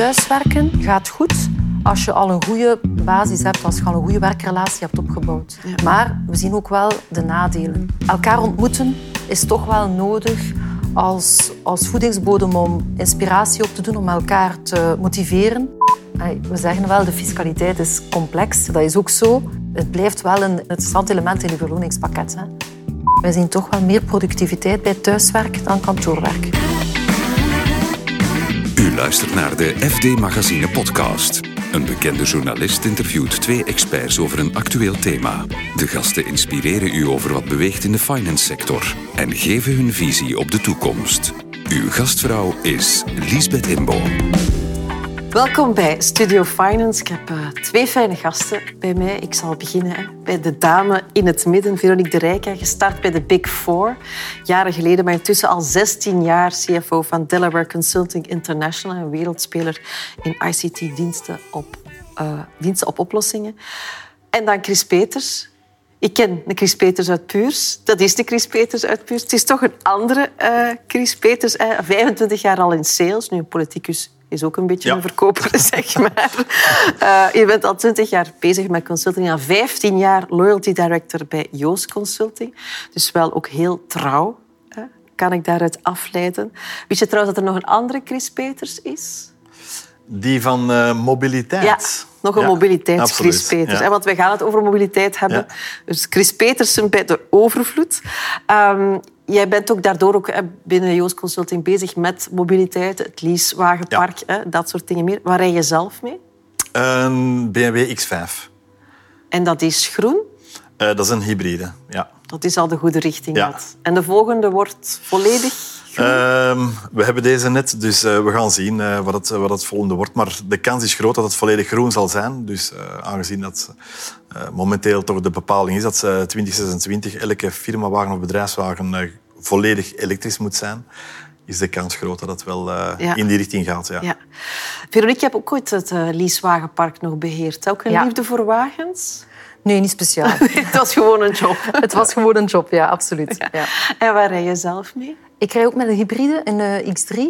thuiswerken gaat goed als je al een goede basis hebt, als je al een goede werkrelatie hebt opgebouwd. Maar we zien ook wel de nadelen. Elkaar ontmoeten is toch wel nodig als, als voedingsbodem om inspiratie op te doen, om elkaar te motiveren. We zeggen wel, de fiscaliteit is complex. Dat is ook zo. Het blijft wel een interessant element in je verloningspakket. Hè. Wij zien toch wel meer productiviteit bij thuiswerk dan kantoorwerk. U luistert naar de FD Magazine podcast. Een bekende journalist interviewt twee experts over een actueel thema. De gasten inspireren u over wat beweegt in de finance sector en geven hun visie op de toekomst. Uw gastvrouw is Liesbeth Imbo. Welkom bij Studio Finance. Ik heb uh, twee fijne gasten bij mij. Ik zal beginnen bij de dame in het midden, Veronique de Rijken, gestart bij de Big Four. Jaren geleden, maar intussen al 16 jaar CFO van Delaware Consulting International, een wereldspeler in ICT-diensten op, uh, diensten op oplossingen. En dan Chris Peters, ik ken de Chris Peters uit Puurs. Dat is de Chris Peters uit Puurs. Het is toch een andere uh, Chris Peters. Uh, 25 jaar al in sales, nu een politicus is ook een beetje een verkoper, zeg maar. Uh, je bent al 20 jaar bezig met consulting, al 15 jaar loyalty director bij Joost Consulting. Dus wel ook heel trouw, hè? kan ik daaruit afleiden. Wist je trouwens dat er nog een andere Chris Peters is? Die van uh, mobiliteit. Ja, nog een ja, mobiliteits Chris Peters. Ja. Want wij gaan het over mobiliteit hebben. Ja. Dus Chris Petersen bij de overvloed. Um, jij bent ook daardoor ook binnen Joost Consulting bezig met mobiliteit, het leasewagenpark, ja. dat soort dingen meer. Waar rij je zelf mee? Een BMW X5. En dat is groen? Uh, dat is een hybride, ja. Dat is al de goede richting. Ja. En de volgende wordt volledig Uh, we hebben deze net, dus uh, we gaan zien uh, wat, het, wat het volgende wordt. Maar de kans is groot dat het volledig groen zal zijn. Dus aangezien dat momenteel toch de bepaling is dat 2026 elke firmawagen of bedrijfswagen volledig elektrisch moet zijn, is de kans groot dat het wel ja. in die richting gaat. Ja. ja. Veronique, je hebt ook ooit het leasewagenpark nog beheerd. Ook een ja. liefde voor wagens? Nee, niet speciaal. het was gewoon een job. het was gewoon een job, ja, absoluut. Ja. En waar rij je zelf mee? Ik rij ook met een hybride, een uh, X3.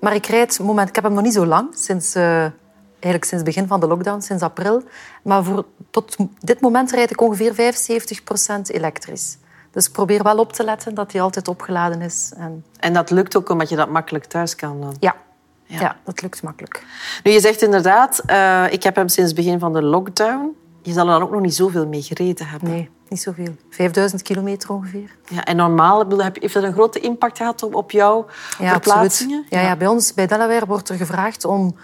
Maar ik rijd moment, ik heb hem nog niet zo lang, sinds, uh, eigenlijk sinds het begin van de lockdown, sinds april. Maar voor, tot dit moment rijd ik ongeveer 75% elektrisch. Dus ik probeer wel op te letten dat hij altijd opgeladen is. En, en dat lukt ook omdat je dat makkelijk thuis kan dan? Ja, ja. ja dat lukt makkelijk. Nu, je zegt inderdaad, uh, ik heb hem sinds het begin van de lockdown. Je zal er dan ook nog niet zoveel mee gereden hebben. Nee, niet zoveel. 5000 kilometer ongeveer. Ja, en normaal, heeft dat een grote impact gehad op, op jouw ja, verplaatsingen? Ja, ja. bij ons, bij Delaware, wordt er gevraagd om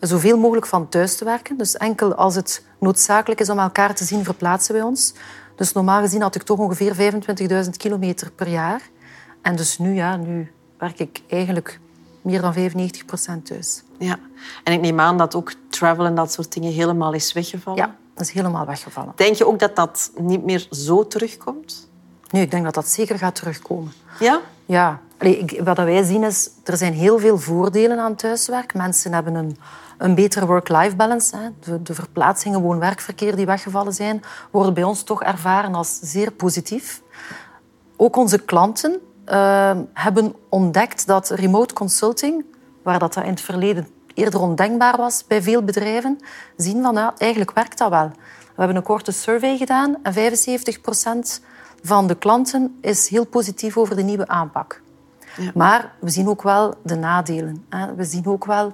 zoveel mogelijk van thuis te werken. Dus enkel als het noodzakelijk is om elkaar te zien, verplaatsen wij ons. Dus normaal gezien had ik toch ongeveer 25.000 kilometer per jaar. En dus nu, ja, nu werk ik eigenlijk meer dan 95 procent thuis. Ja, en ik neem aan dat ook travel en dat soort dingen helemaal is weggevallen. Ja, dat is helemaal weggevallen. Denk je ook dat dat niet meer zo terugkomt? Nee, ik denk dat dat zeker gaat terugkomen. Ja? Ja. Wat wij zien is, er zijn heel veel voordelen aan thuiswerk. Mensen hebben een, een betere work-life balance. De, de verplaatsingen, woon-werkverkeer die weggevallen zijn, worden bij ons toch ervaren als zeer positief. Ook onze klanten uh, hebben ontdekt dat remote consulting, waar dat in het verleden eerder ondenkbaar was bij veel bedrijven, zien van ja, eigenlijk werkt dat wel. We hebben een korte survey gedaan en 75 procent van de klanten is heel positief over de nieuwe aanpak. Maar we zien ook wel de nadelen. We zien ook wel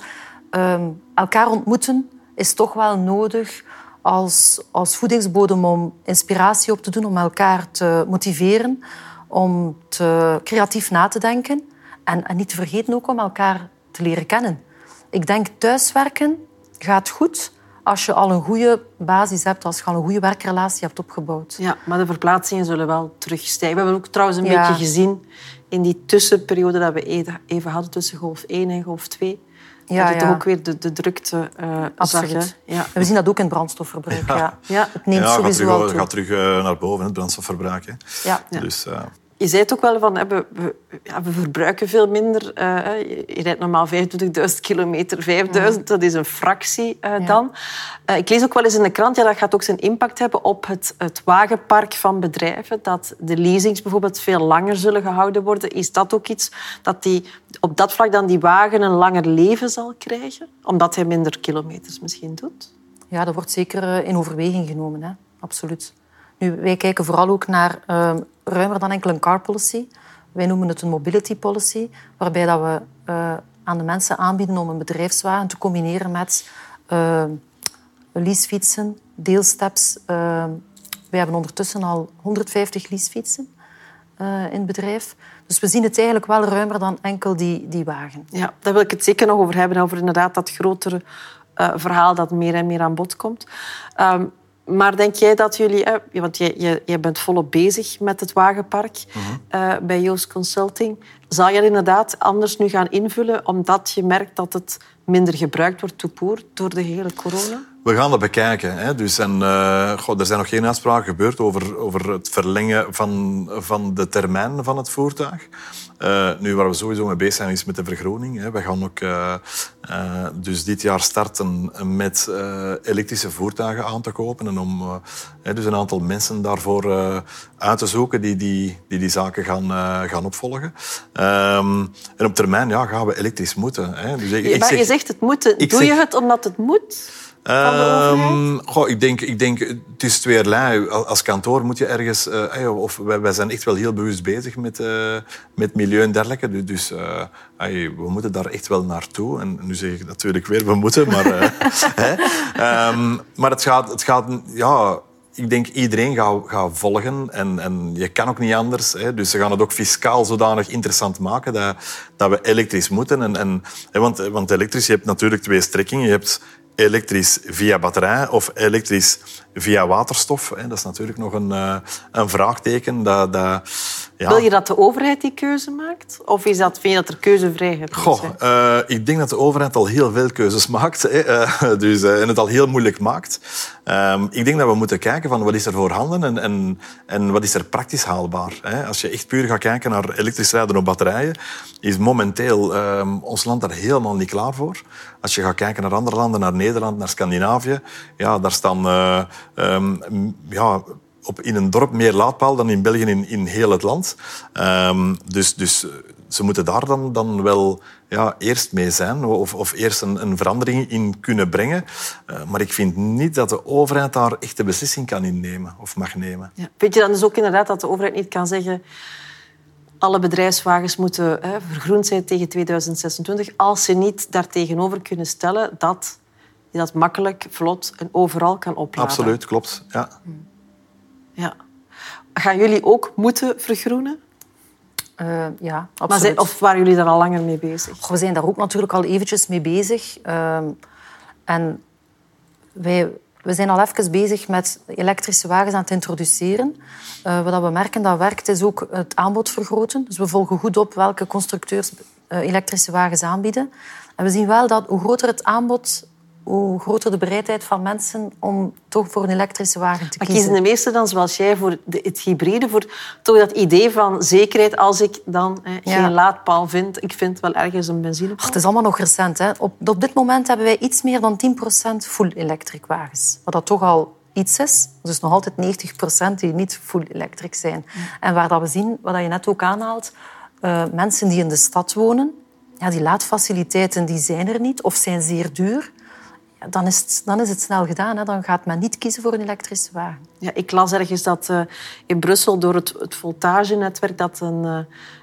um, elkaar ontmoeten is toch wel nodig als, als voedingsbodem om inspiratie op te doen, om elkaar te motiveren, om te, creatief na te denken en, en niet te vergeten ook om elkaar te leren kennen. Ik denk thuiswerken gaat goed als je al een goede basis hebt, als je al een goede werkrelatie hebt opgebouwd. Ja, maar de verplaatsingen zullen wel terugstijgen. We hebben ook trouwens een ja. beetje gezien in die tussenperiode dat we even hadden tussen golf 1 en golf 2. Ja, dat je ja. ook weer de, de drukte uh, Absoluut. Zag, ja. We zien dat ook in het brandstofverbruik. Ja. Ja. het neemt ja, sowieso gaat terug, gaat terug naar boven, het brandstofverbruik. Hè. Ja. Dus, uh, je zei het ook wel van, we, we, ja, we verbruiken veel minder. Uh, je rijdt normaal 25.000 kilometer, 5.000, dat is een fractie uh, dan. Uh, ik lees ook wel eens in de krant, ja, dat gaat ook zijn impact hebben op het, het wagenpark van bedrijven. Dat de leasings bijvoorbeeld veel langer zullen gehouden worden. Is dat ook iets dat die, op dat vlak dan die wagen een langer leven zal krijgen? Omdat hij minder kilometers misschien doet? Ja, dat wordt zeker in overweging genomen, hè? absoluut. Nu, wij kijken vooral ook naar uh, ruimer dan enkel een car policy. Wij noemen het een mobility policy, waarbij dat we uh, aan de mensen aanbieden om een bedrijfswagen te combineren met uh, leasefietsen, deelsteps. we hebben ondertussen al 150 leasefietsen in het bedrijf. Dus we zien het eigenlijk wel ruimer dan enkel die, die wagen. Ja, daar wil ik het zeker nog over hebben, over inderdaad dat grotere verhaal dat meer en meer aan bod komt. Um, maar denk jij dat jullie, want jij, jij, bent volop bezig met het wagenpark mhm. bij Joost Consulting, zal je inderdaad anders nu gaan invullen omdat je merkt dat het minder gebruikt wordt toepoer door de hele corona? We gaan dat bekijken. Hè. Dus, en, uh, God, er zijn nog geen uitspraken gebeurd over, over het verlengen van, van de termijn van het voertuig. Uh, nu, waar we sowieso mee bezig zijn, is met de vergroening. Hè. We gaan ook uh, dus dit jaar starten met elektrische voertuigen aan te kopen. En om dus een aantal mensen daarvoor uit te zoeken die die, die, die zaken gaan, gaan opvolgen. Ehm, en op termijn ja, gaan we elektrisch moeten. Hè. Dus ik, maar je zegt het moeten. Doe je het omdat het moet? Um, goh, ik, denk, ik denk, het is tweerlei. Als kantoor moet je ergens... Uh, of wij, zijn echt wel heel bewust bezig met, uh, met milieu en dergelijke. Dus, uh, we moeten daar echt wel naartoe. En nu zeg ik natuurlijk weer, we moeten. Maar, um, maar het gaat... Het gaat ja, ik denk iedereen gaat, gaat volgen en, en je kan ook niet anders. Hè. Dus ze gaan het ook fiscaal zodanig interessant maken dat, dat we elektrisch moeten. En, en, want, want elektrisch, je hebt natuurlijk twee strekkingen. Je hebt elektrisch via batterij of elektrisch via waterstof. Dat is natuurlijk nog een, eh, een vraagteken. Dat, dat, ja. Wil je dat de overheid die keuze maakt? Of is dat, vind je dat er keuzevrijheid is? Goh, uh, ik denk dat de overheid al heel veel keuzes maakt. Hè. Uh, dus, en het al heel moeilijk maakt. Ehm, ik denk dat we moeten kijken van wat is er voorhanden en, en, en wat is er praktisch haalbaar. Hè. Als je echt puur gaat kijken naar elektrisch rijden op batterijen, is momenteel um, ons land daar helemaal niet klaar voor. Als je gaat kijken naar andere landen, naar Nederland, naar Scandinavië, ja, daar staan um, ja, op, in een dorp meer laadpaal dan in België in, in heel het land. Dus, dus ze moeten daar dan, dan wel ja, eerst mee zijn of, of eerst een, een verandering in kunnen brengen. Uh, maar ik vind niet dat de overheid daar echt de beslissing kan innemen of mag nemen. Ja. Vind je dan dus ook inderdaad dat de overheid niet kan zeggen alle bedrijfswagens moeten hè, vergroend zijn tegen 2026 als ze niet daartegenover kunnen stellen dat je dat makkelijk, vlot en overal kan opladen. Absoluut, klopt. Ja. ja. Gaan jullie ook moeten vergroenen? Uh, ja, absoluut. of waren jullie daar al langer mee bezig? we zijn daar ook natuurlijk al eventjes mee bezig. Uh, en wij, we zijn al even bezig met elektrische wagens aan het introduceren. Uh, wat we merken dat werkt, is ook het aanbod vergroten. Dus we volgen goed op welke constructeurs uh, elektrische wagens aanbieden. En we zien wel dat hoe groter het aanbod hoe groter de bereidheid van mensen om toch voor een elektrische wagen te maar kiezen. kiezen de meesten dan, zoals jij, voor de, het hybride? Voor toch dat idee van zekerheid als ik dan hè, geen laadpaal vind. Ik vind wel ergens een benzine. Het is allemaal nog recent. Hè. Op, op dit moment hebben wij iets meer dan 10% full-electric wagens. Wat dat toch al iets is. Dus nog altijd 90% die niet full-electric zijn. En waar dat we zien, wat je net ook aanhaalt, uh, mensen die in de stad wonen, ja, die laadfaciliteiten die zijn er niet of zijn zeer duur dan is het, dan is het snel gedaan. Hè. Dan gaat men niet kiezen voor een elektrische wagen. Ja, ik las ergens dat uh, in Brussel door het, het voltagenetwerk dat, een, uh,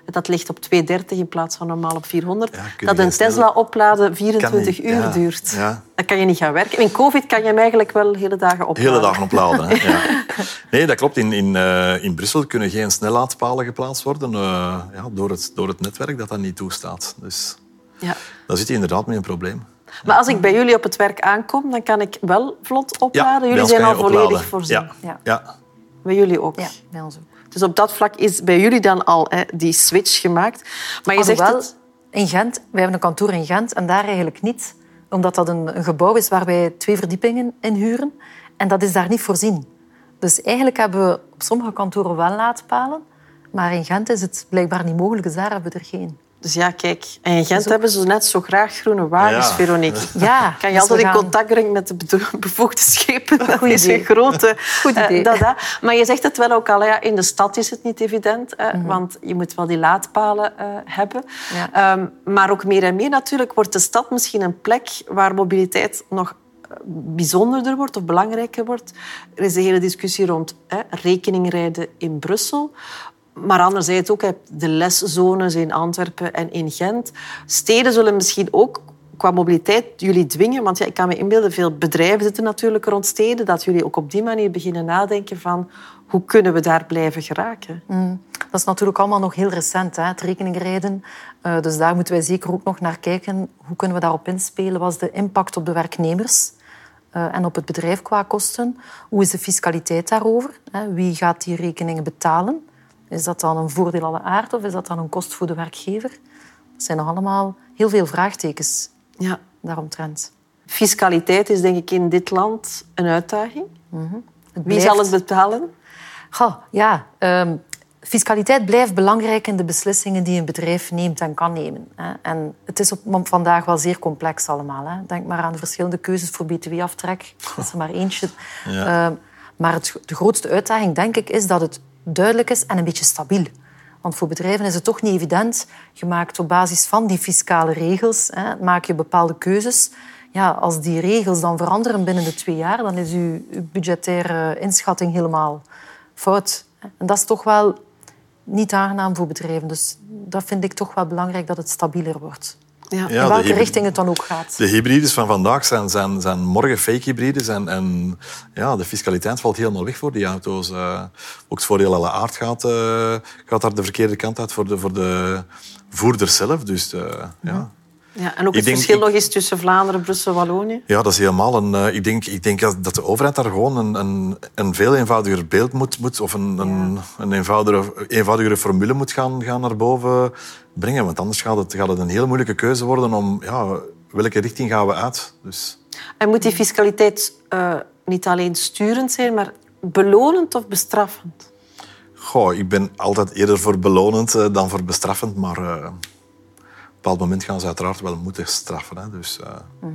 dat ligt op 230 in plaats van normaal op 400, dat een Tesla opladen 24 uur ja, duurt. Ja. Dan kan je niet gaan werken. In COVID kan je hem eigenlijk wel hele dagen opladen. Hele dagen opladen, hè. ja. Nee, dat klopt. In, in, uh, in Brussel kunnen geen snellaadpalen geplaatst worden ja, door, het, door het netwerk dat dat niet toestaat. Dus ja. dan zit je inderdaad met een probleem. Maar als ik bij jullie op het werk aankom, dan kan ik wel vlot opladen. jullie zijn al volledig voorzien. Ja. ja. Bij jullie ook? Ja, bij ons ook. Dus op dat vlak is bij jullie dan al hè, die switch gemaakt. Maar je zegt het... In Gent, wij hebben een kantoor in Gent en daar eigenlijk niet. Omdat dat een, een gebouw is waar wij twee verdiepingen in huren. En dat is daar niet voorzien. Dus eigenlijk hebben we op sommige kantoren wel laadpalen. Maar in Gent is het blijkbaar niet mogelijk, dus daar hebben we er geen. Dus ja, kijk. En in Gent hebben ze net zo graag groene wagens, Ja. Veronique. Ja, Kan je dus altijd in contact brengen met de bevoegde schepen? Dat Goed is idee. een grote... Goed eh, idee. dat, dat. Maar je zegt het wel ook al, ja, in de stad is het niet evident. eh, Mhm. Want je moet wel die laadpalen eh, hebben. Ja. Ehm, maar ook meer en meer natuurlijk wordt de stad misschien een plek waar mobiliteit nog bijzonderder wordt of belangrijker wordt. Er is de hele discussie rond hè, rekeningrijden in Brussel. Maar anderzijds ook de leszones in Antwerpen en in Gent. Steden zullen misschien ook qua mobiliteit jullie dwingen. Want ja, ik kan me inbeelden, veel bedrijven zitten natuurlijk rond steden. Dat jullie ook op die manier beginnen nadenken van hoe kunnen we daar blijven geraken. Dat is natuurlijk allemaal nog heel recent, hè, het rekeningrijden. Eh, dus daar moeten wij zeker ook nog naar kijken. Hoe kunnen we daarop inspelen? Wat is de impact op de werknemers eh, en op het bedrijf qua kosten? Hoe is de fiscaliteit daarover? Wie gaat die rekeningen betalen? Is dat dan een voordeel alle aard of is dat dan een kost voor de werkgever? Dat zijn nog allemaal heel veel vraagtekens Ja. daaromtrent. Fiscaliteit is denk ik in dit land een uitdaging. Het Wie blijft- zal het betalen? Goh, ja, ehm, fiscaliteit blijft belangrijk in de beslissingen die een bedrijf neemt en kan nemen. Hè. En het is op vandaag wel zeer complex allemaal. Hè. Denk maar aan de verschillende keuzes voor btw-aftrek. Dat is er maar eentje. Ehm, maar het, de grootste uitdaging, denk ik, is dat het duidelijk is en een beetje stabiel. Want voor bedrijven is het toch niet evident. Je maakt op basis van die fiscale regels hè, maak je bepaalde keuzes. Ja, als die regels dan veranderen binnen de twee jaar, dan is uw budgettaire inschatting helemaal fout. En dat is toch wel niet aangenaam voor bedrijven. Dus dat vind ik toch wel belangrijk dat het stabieler wordt. Ja. Ja, in de welke richting het dan ook gaat. De hybrides van vandaag zijn, zijn, zijn morgen fake hybrides. En, en ja, de fiscaliteit valt helemaal weg voor die auto's. Eh, ook het voordeel alle aard gaat, eh, gaat daar de verkeerde kant uit voor de, voor de voerder zelf. Dus eh, ja. Ja, en ook het denk- verschil ik- nog eens tussen Vlaanderen, Brussel, Wallonië. ja, dat is helemaal een... eh, ik, denk, ik denk dat dat de overheid daar gewoon een, een, een veel eenvoudiger beeld moet... moet of een, een, een eenvoudigere, eenvoudigere formule moet gaan, gaan naar boven brengen. Want anders gaat het, gaat het een heel moeilijke keuze worden om... Ja, welke richting gaan we uit? Dus... En moet die fiscaliteit eh, niet alleen sturend zijn, maar belonend of bestraffend? Goh, ik ben altijd eerder voor belonend eh, dan voor bestraffend, maar bepaald moment gaan ze uiteraard wel moeten straffen. Hè. Dus, eh,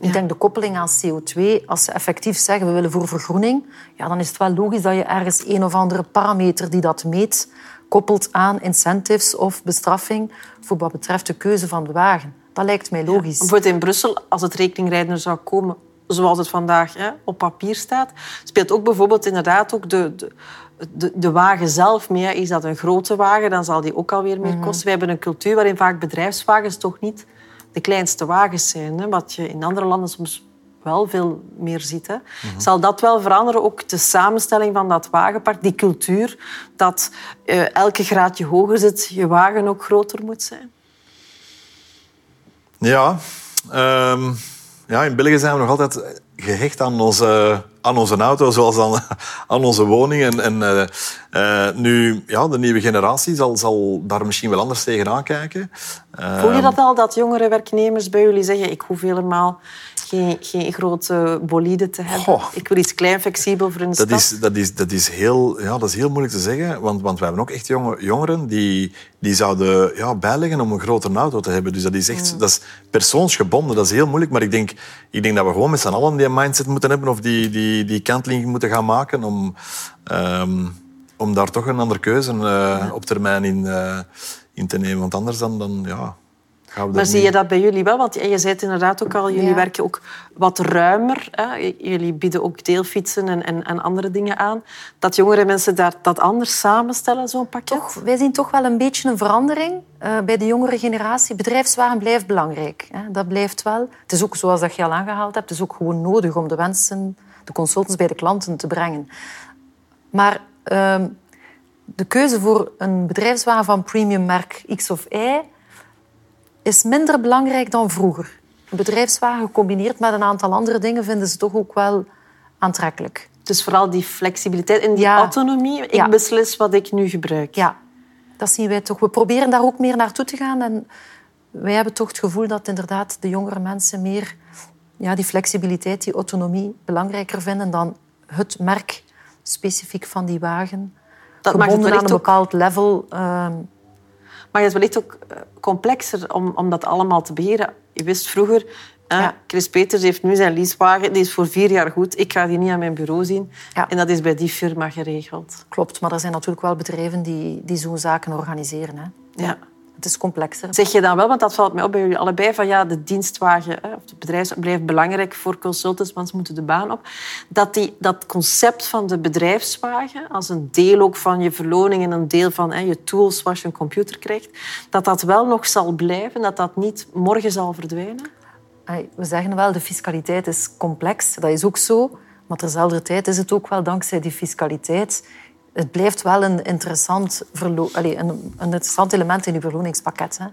Ik denk de koppeling aan CO2, als ze effectief zeggen we willen voor vergroening, ja, dan is het wel logisch dat je ergens een of andere parameter die dat meet, koppelt aan incentives of bestraffing voor wat betreft de keuze van de wagen. Dat lijkt mij logisch. Bijvoorbeeld in Brussel, als het rekeningrijden er zou komen zoals het vandaag hè, op papier staat, speelt ook bijvoorbeeld inderdaad ook de, de, de, de wagen zelf mee. hè. Is dat een grote wagen, dan zal die ook alweer meer kosten. Wij hebben een cultuur waarin vaak bedrijfswagens toch niet de kleinste wagens zijn. Hè, wat je in andere landen soms wel veel meer ziet. Hè. Zal dat wel veranderen, ook de samenstelling van dat wagenpark, die cultuur, dat eh, elke graadje hoger zit, je wagen ook groter moet zijn? ja, ehm, ja, in België zijn we nog altijd gehecht aan onze, aan onze auto, zoals aan, aan onze woning. En, en eh, eh, nu, ja, de nieuwe generatie zal, zal daar misschien wel anders tegenaan kijken. Voel je dat al, dat jongere werknemers bij jullie zeggen ik hoef helemaal geen, geen grote bolide te hebben. Goh. Ik wil iets klein, flexibel voor een Dat stad. is, dat, is, dat, is heel, ja, dat is heel moeilijk te zeggen, want, want we hebben ook echt jonge, jongeren die, die zouden ja, bijleggen om een grotere auto te hebben. Dus dat is echt dat is persoonsgebonden, dat is heel moeilijk. Maar ik denk, ik denk dat we gewoon met z'n allen die mindset moeten hebben of die, die, die kanteling moeten gaan maken om, ehm, om daar toch een andere keuze eh, op termijn in, eh, in te nemen. Want anders dan, dan ja, Maar zie je dat bij jullie wel? Want je zei het inderdaad ook al, jullie Ja. werken ook wat ruimer. Hè? Jullie bieden ook deelfietsen en, en, en andere dingen aan. Dat jongere mensen daar, dat anders samenstellen, zo'n pakket? Toch, wij zien toch wel een beetje een verandering eh, bij de jongere generatie. Bedrijfswagen blijft belangrijk. Hè. Dat blijft wel. Het is ook zoals dat je al aangehaald hebt, het is ook gewoon nodig om de wensen, de consultants bij de klanten te brengen. Maar ehm, de keuze voor een bedrijfswagen van premium merk X of Y is minder belangrijk dan vroeger. Een bedrijfswagen gecombineerd met een aantal andere dingen vinden ze toch ook wel aantrekkelijk. Dus vooral die flexibiliteit en die Ja. autonomie. Ik Ja. beslis wat ik nu gebruik. Ja, dat zien wij toch. We proberen daar ook meer naartoe te gaan. En wij hebben toch het gevoel dat inderdaad de jongere mensen meer ja, die flexibiliteit, die autonomie belangrijker vinden dan het merk specifiek van die wagen. dat gebonden aan een bepaald level. Uh... Maar het is wellicht ook eh, complexer om, om dat allemaal te beheren. Je wist vroeger, ja. Chris Peters heeft nu zijn leasewagen, die is voor vier jaar goed. Ik ga die niet aan mijn bureau zien. En dat is bij die firma geregeld. Klopt, maar er zijn natuurlijk wel bedrijven die, die zo'n zaken organiseren. Hè. Ja. Het is complexer. Zeg je dan wel, want dat valt mij op bij jullie allebei, van ja, de dienstwagen of het bedrijf blijft belangrijk voor consultants, want ze moeten de baan op. Dat die, dat concept van de bedrijfswagen, als een deel ook van je verloning en een deel van hè, je tools wat je een computer krijgt, dat dat wel nog zal blijven, dat dat niet morgen zal verdwijnen? We zeggen wel, de fiscaliteit is complex. Dat is ook zo. Maar terzelfde tijd is het ook wel dankzij die fiscaliteit het blijft wel een interessant, Allee, een, een, interessant element in uw verloningspakket. Hè.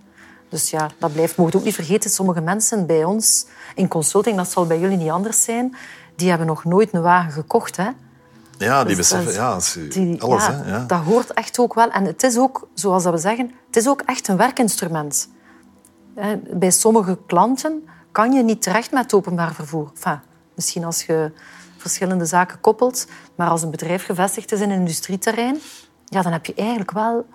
Dus ja, dat blijft. Mocht ook niet vergeten, sommige mensen bij ons in consulting, dat zal bij jullie niet anders zijn, die hebben nog nooit een wagen gekocht. Hè. Ja, die dus beseffen ja, die, alles. Ja, hè, ja. Dat hoort echt ook wel. En het is ook, zoals we zeggen, het is ook echt een werkinstrument. Bij sommige klanten kan je niet terecht met openbaar vervoer. Enfin, misschien als je verschillende zaken koppelt. Maar als een bedrijf gevestigd is in een industrieterrein, ja, dan heb je eigenlijk wel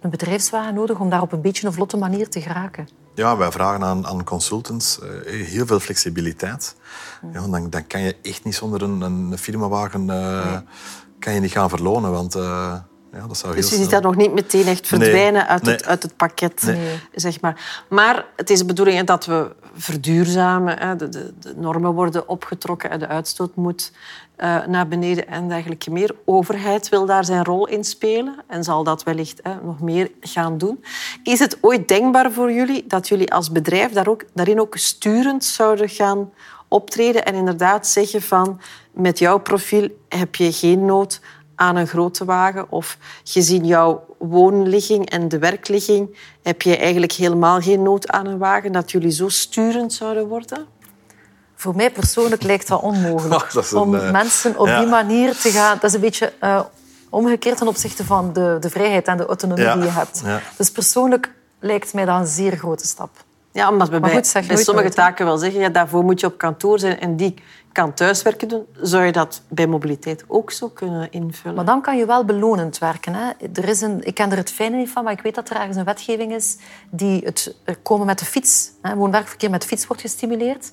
een bedrijfswagen nodig om daar op een beetje een vlotte manier te geraken. Ja, wij vragen aan, aan consultants uh, heel veel flexibiliteit. Ja, dan, dan kan je echt niet zonder een, een firmawagen uh, kan je niet gaan verlonen. Want, uh, ja, dat zou dus je ziet dat nog niet meteen echt verdwijnen uit, Het, uit het pakket. Nee. Zeg maar. maar het is de bedoeling dat we verduurzamen. De, de, de normen worden opgetrokken, de uitstoot moet uh, naar beneden en dergelijke meer. Overheid wil daar zijn rol in spelen en zal dat wellicht hè, nog meer gaan doen. Is het ooit denkbaar voor jullie dat jullie als bedrijf daar ook, daarin ook sturend zouden gaan optreden en inderdaad zeggen van met jouw profiel heb je geen nood aan een grote wagen of gezien jouw woonligging en de werkligging heb je eigenlijk helemaal geen nood aan een wagen, dat jullie zo sturend zouden worden? Voor mij persoonlijk lijkt dat onmogelijk. dat om uh, mensen op die manier te gaan... Dat is een beetje uh, omgekeerd ten opzichte van de, de vrijheid en de autonomie die je hebt. Dus persoonlijk lijkt mij dat een zeer grote stap. Ja, omdat we bij, bij sommige taken wel zeggen, ja, daarvoor moet je op kantoor zijn en die kan thuiswerken doen. Zou je dat bij mobiliteit ook zo kunnen invullen? Maar dan kan je wel belonend werken. Hè. Er is een, ik ken er het fijne niet van, maar ik weet dat er ergens een wetgeving is die het komen met de fiets. Hè. Woon-werkverkeer met de fiets wordt gestimuleerd.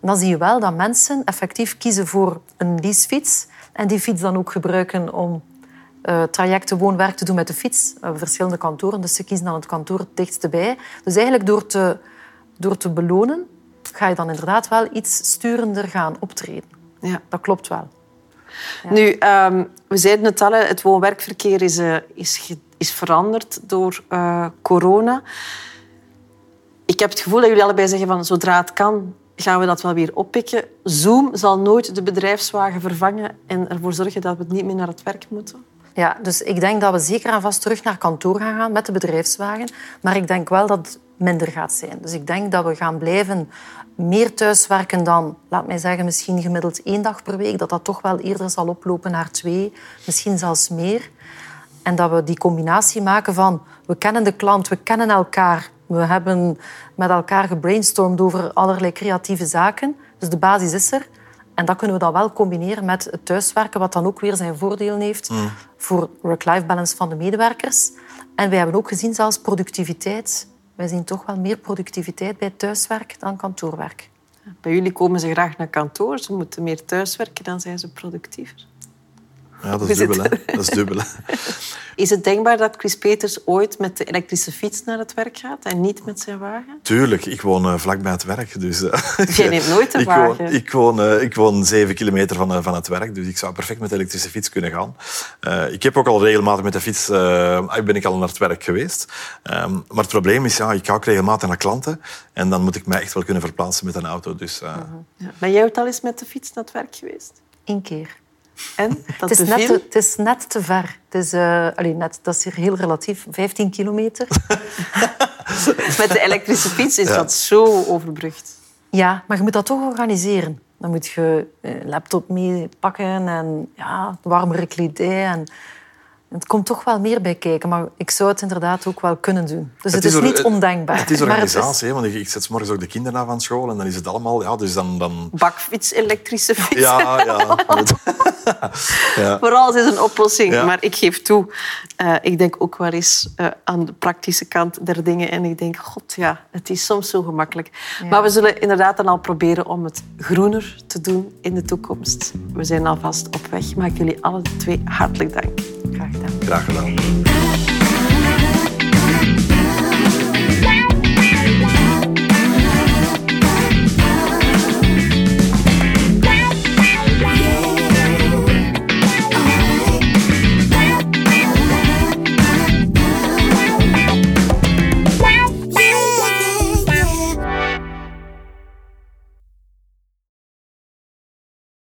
Dan zie je wel dat mensen effectief kiezen voor een leasefiets en die fiets dan ook gebruiken om uh, trajecten woon-werk te doen met de fiets. Uh, verschillende kantoren, dus ze kiezen dan het kantoor het dichtste bij. Dus eigenlijk door te, door te belonen ga je dan inderdaad wel iets sturender gaan optreden. Ja. Dat klopt wel. Nu, um, we zeiden het al, het woon-werkverkeer is, uh, is, is veranderd door uh, corona. Ik heb het gevoel dat jullie allebei zeggen van zodra het kan, gaan we dat wel weer oppikken. Zoom zal nooit de bedrijfswagen vervangen en ervoor zorgen dat we niet meer naar het werk moeten. Ja, dus ik denk dat we zeker en vast terug naar kantoor gaan gaan met de bedrijfswagen. Maar ik denk wel dat minder gaat zijn. Dus ik denk dat we gaan blijven meer thuiswerken dan, laat mij zeggen, misschien gemiddeld één dag per week. Dat dat toch wel eerder zal oplopen naar twee, misschien zelfs meer. En dat we die combinatie maken van we kennen de klant, we kennen elkaar. We hebben met elkaar gebrainstormd over allerlei creatieve zaken. Dus de basis is er. En dat kunnen we dan wel combineren met het thuiswerken, wat dan ook weer zijn voordelen heeft mm. voor work-life balance van de medewerkers. En wij hebben ook gezien zelfs productiviteit. Wij zien toch wel meer productiviteit bij thuiswerk dan kantoorwerk. Bij jullie komen ze graag naar kantoor. Ze moeten meer thuiswerken, dan zijn ze productiever. Ja, dat is dubbel. Hè? Dat is dubbel. Is het denkbaar dat Chris Peters ooit met de elektrische fiets naar het werk gaat en niet met zijn wagen? Tuurlijk, ik woon uh, vlakbij het werk. Dus, uh, jij neemt nooit een wagen? Woon, ik, woon, uh, ik woon zeven kilometer van, van het werk, dus ik zou perfect met de elektrische fiets kunnen gaan. ik heb ook al regelmatig met de fiets ben ik al naar het werk geweest. Um, maar het probleem is, ja, ik ga ook regelmatig naar klanten en dan moet ik mij echt wel kunnen verplaatsen met een auto. Dus, -huh. ja. Ben jij ook al eens met de fiets naar het werk geweest? Eén keer. En? Dat het, is net te, het is net te ver. Het is, uh, allee, net, dat is hier heel relatief. 15 kilometer. Met de elektrische fiets is dat zo overbrugd. Ja, maar je moet dat toch organiseren. Dan moet je een laptop meepakken en ja, warmere kledij. En Het komt toch wel meer bij kijken, maar ik zou het inderdaad ook wel kunnen doen. Dus het, is, niet ondenkbaar. Het is organisatie, hè, want ik, zet morgens ook de kinderen af van school en dan is het allemaal... Ja, dus dan, dan... Bakfiets, elektrische fiets. Ja, ja. ja. Voor alles is een oplossing, maar ik geef toe. Uh, ik denk ook wel eens uh, aan de praktische kant der dingen en ik denk, god ja, het is soms zo gemakkelijk. Maar we zullen inderdaad dan al proberen om het groener te doen in de toekomst. We zijn alvast op weg. Maak jullie alle twee hartelijk dank. Graag gedaan. Graag gedaan.